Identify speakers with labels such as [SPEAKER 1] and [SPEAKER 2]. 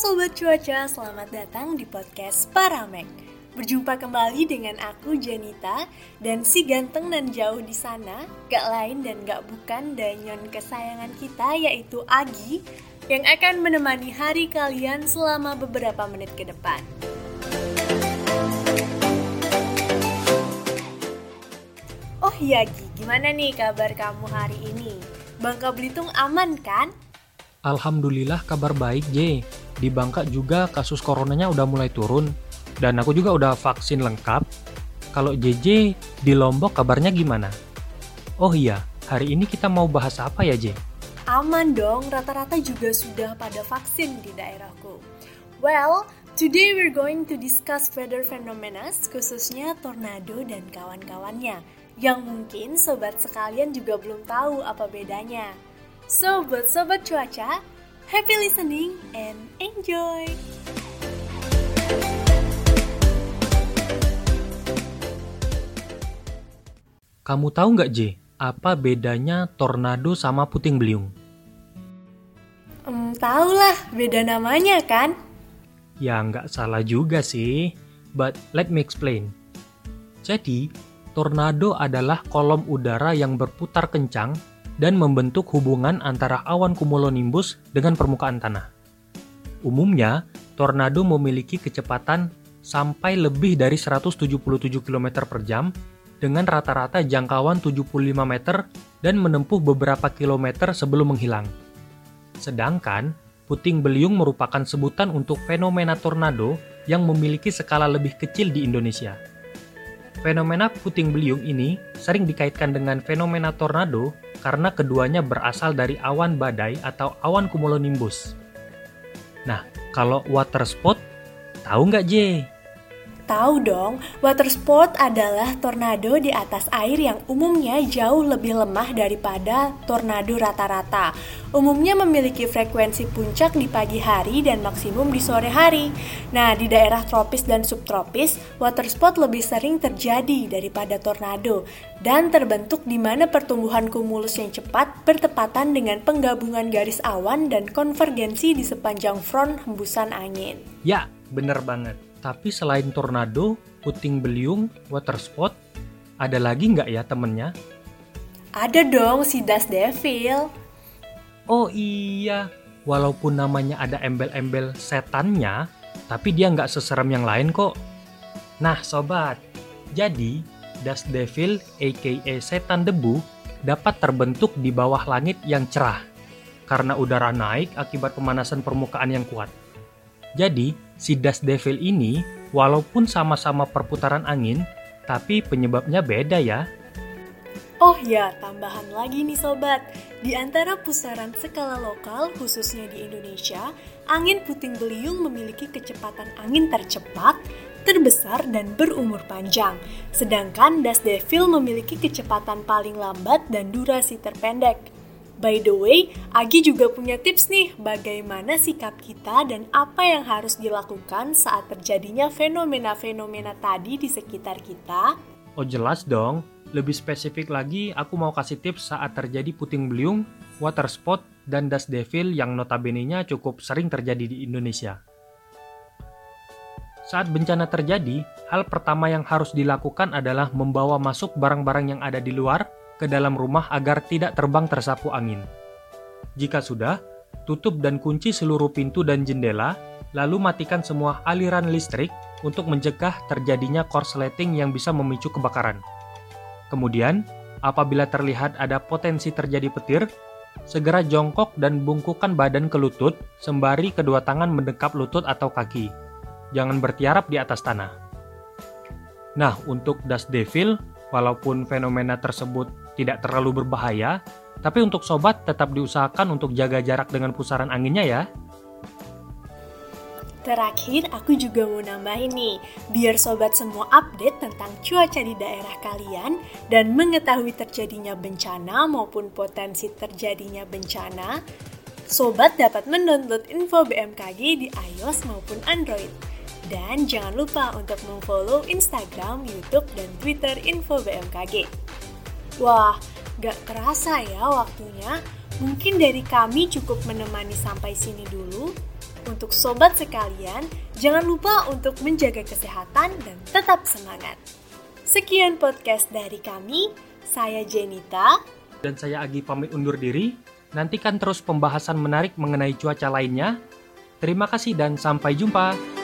[SPEAKER 1] Sobat Cuaca, selamat datang di podcast Paramek. Berjumpa kembali dengan aku Janita dan si ganteng dan jauh di sana, gak lain dan gak bukan danyon kesayangan kita yaitu Agi yang akan menemani hari kalian selama beberapa menit ke depan. Oh iya Gi, gimana nih kabar kamu hari ini? Bangka Belitung aman kan?
[SPEAKER 2] Alhamdulillah kabar baik J. Di Bangka juga kasus coronanya udah mulai turun. Dan aku juga udah vaksin lengkap. Kalau JJ di Lombok kabarnya gimana? Oh iya, hari ini kita mau bahas apa ya J?
[SPEAKER 1] Aman dong, rata-rata juga sudah pada vaksin di daerahku. Well, today we're going to discuss weather phenomena, khususnya tornado dan kawan-kawannya, yang mungkin sobat sekalian juga belum tahu apa bedanya. So, buat sobat cuaca, happy listening and enjoy!
[SPEAKER 2] Kamu tahu nggak J, apa bedanya tornado sama puting beliung?
[SPEAKER 1] Hmm, tahulah, beda namanya kan?
[SPEAKER 2] Ya nggak salah juga sih, but let me explain. Jadi, tornado adalah kolom udara yang berputar kencang dan membentuk hubungan antara awan cumulonimbus dengan permukaan tanah. Umumnya, tornado memiliki kecepatan sampai lebih dari 177 km per jam dengan rata-rata jangkauan 75 meter dan menempuh beberapa kilometer sebelum menghilang. Sedangkan, puting beliung merupakan sebutan untuk fenomena tornado yang memiliki skala lebih kecil di Indonesia. Fenomena puting beliung ini sering dikaitkan dengan fenomena tornado karena keduanya berasal dari awan badai atau awan cumulonimbus. Nah, kalau water spot, tahu nggak J?
[SPEAKER 1] Tahu dong, water sport adalah tornado di atas air yang umumnya jauh lebih lemah daripada tornado rata-rata. Umumnya memiliki frekuensi puncak di pagi hari dan maksimum di sore hari. Nah, di daerah tropis dan subtropis, water spot lebih sering terjadi daripada tornado dan terbentuk di mana pertumbuhan kumulus yang cepat bertepatan dengan penggabungan garis awan dan konvergensi di sepanjang front hembusan angin.
[SPEAKER 2] Ya, bener banget. Tapi selain tornado, puting beliung, water spot, ada lagi nggak ya temennya?
[SPEAKER 1] Ada dong si Dust Devil.
[SPEAKER 2] Oh iya, walaupun namanya ada embel-embel setannya, tapi dia nggak seserem yang lain kok. Nah sobat, jadi Dust Devil aka setan debu dapat terbentuk di bawah langit yang cerah karena udara naik akibat pemanasan permukaan yang kuat. Jadi, si dust devil ini walaupun sama-sama perputaran angin, tapi penyebabnya beda ya.
[SPEAKER 1] Oh ya, tambahan lagi nih sobat. Di antara pusaran skala lokal, khususnya di Indonesia, angin puting beliung memiliki kecepatan angin tercepat, terbesar, dan berumur panjang. Sedangkan dust devil memiliki kecepatan paling lambat dan durasi terpendek. By the way, Agi juga punya tips nih bagaimana sikap kita dan apa yang harus dilakukan saat terjadinya fenomena-fenomena tadi di sekitar kita.
[SPEAKER 2] Oh jelas dong, lebih spesifik lagi aku mau kasih tips saat terjadi puting beliung, water spot, dan dust devil yang notabene-nya cukup sering terjadi di Indonesia. Saat bencana terjadi, hal pertama yang harus dilakukan adalah membawa masuk barang-barang yang ada di luar ke dalam rumah agar tidak terbang tersapu angin. Jika sudah, tutup dan kunci seluruh pintu dan jendela, lalu matikan semua aliran listrik untuk mencegah terjadinya korsleting yang bisa memicu kebakaran. Kemudian, apabila terlihat ada potensi terjadi petir, segera jongkok dan bungkukan badan ke lutut sembari kedua tangan mendekap lutut atau kaki. Jangan bertiarap di atas tanah. Nah, untuk dust devil, walaupun fenomena tersebut tidak terlalu berbahaya, tapi untuk sobat tetap diusahakan untuk jaga jarak dengan pusaran anginnya ya.
[SPEAKER 1] Terakhir, aku juga mau nambahin nih, biar sobat semua update tentang cuaca di daerah kalian dan mengetahui terjadinya bencana maupun potensi terjadinya bencana, sobat dapat mendownload info BMKG di iOS maupun Android. Dan jangan lupa untuk memfollow Instagram, YouTube, dan Twitter info BMKG. Wah, gak kerasa ya waktunya. Mungkin dari kami cukup menemani sampai sini dulu. Untuk sobat sekalian, jangan lupa untuk menjaga kesehatan dan tetap semangat. Sekian podcast dari kami. Saya Jenita.
[SPEAKER 2] Dan saya Agi pamit undur diri. Nantikan terus pembahasan menarik mengenai cuaca lainnya. Terima kasih dan sampai jumpa.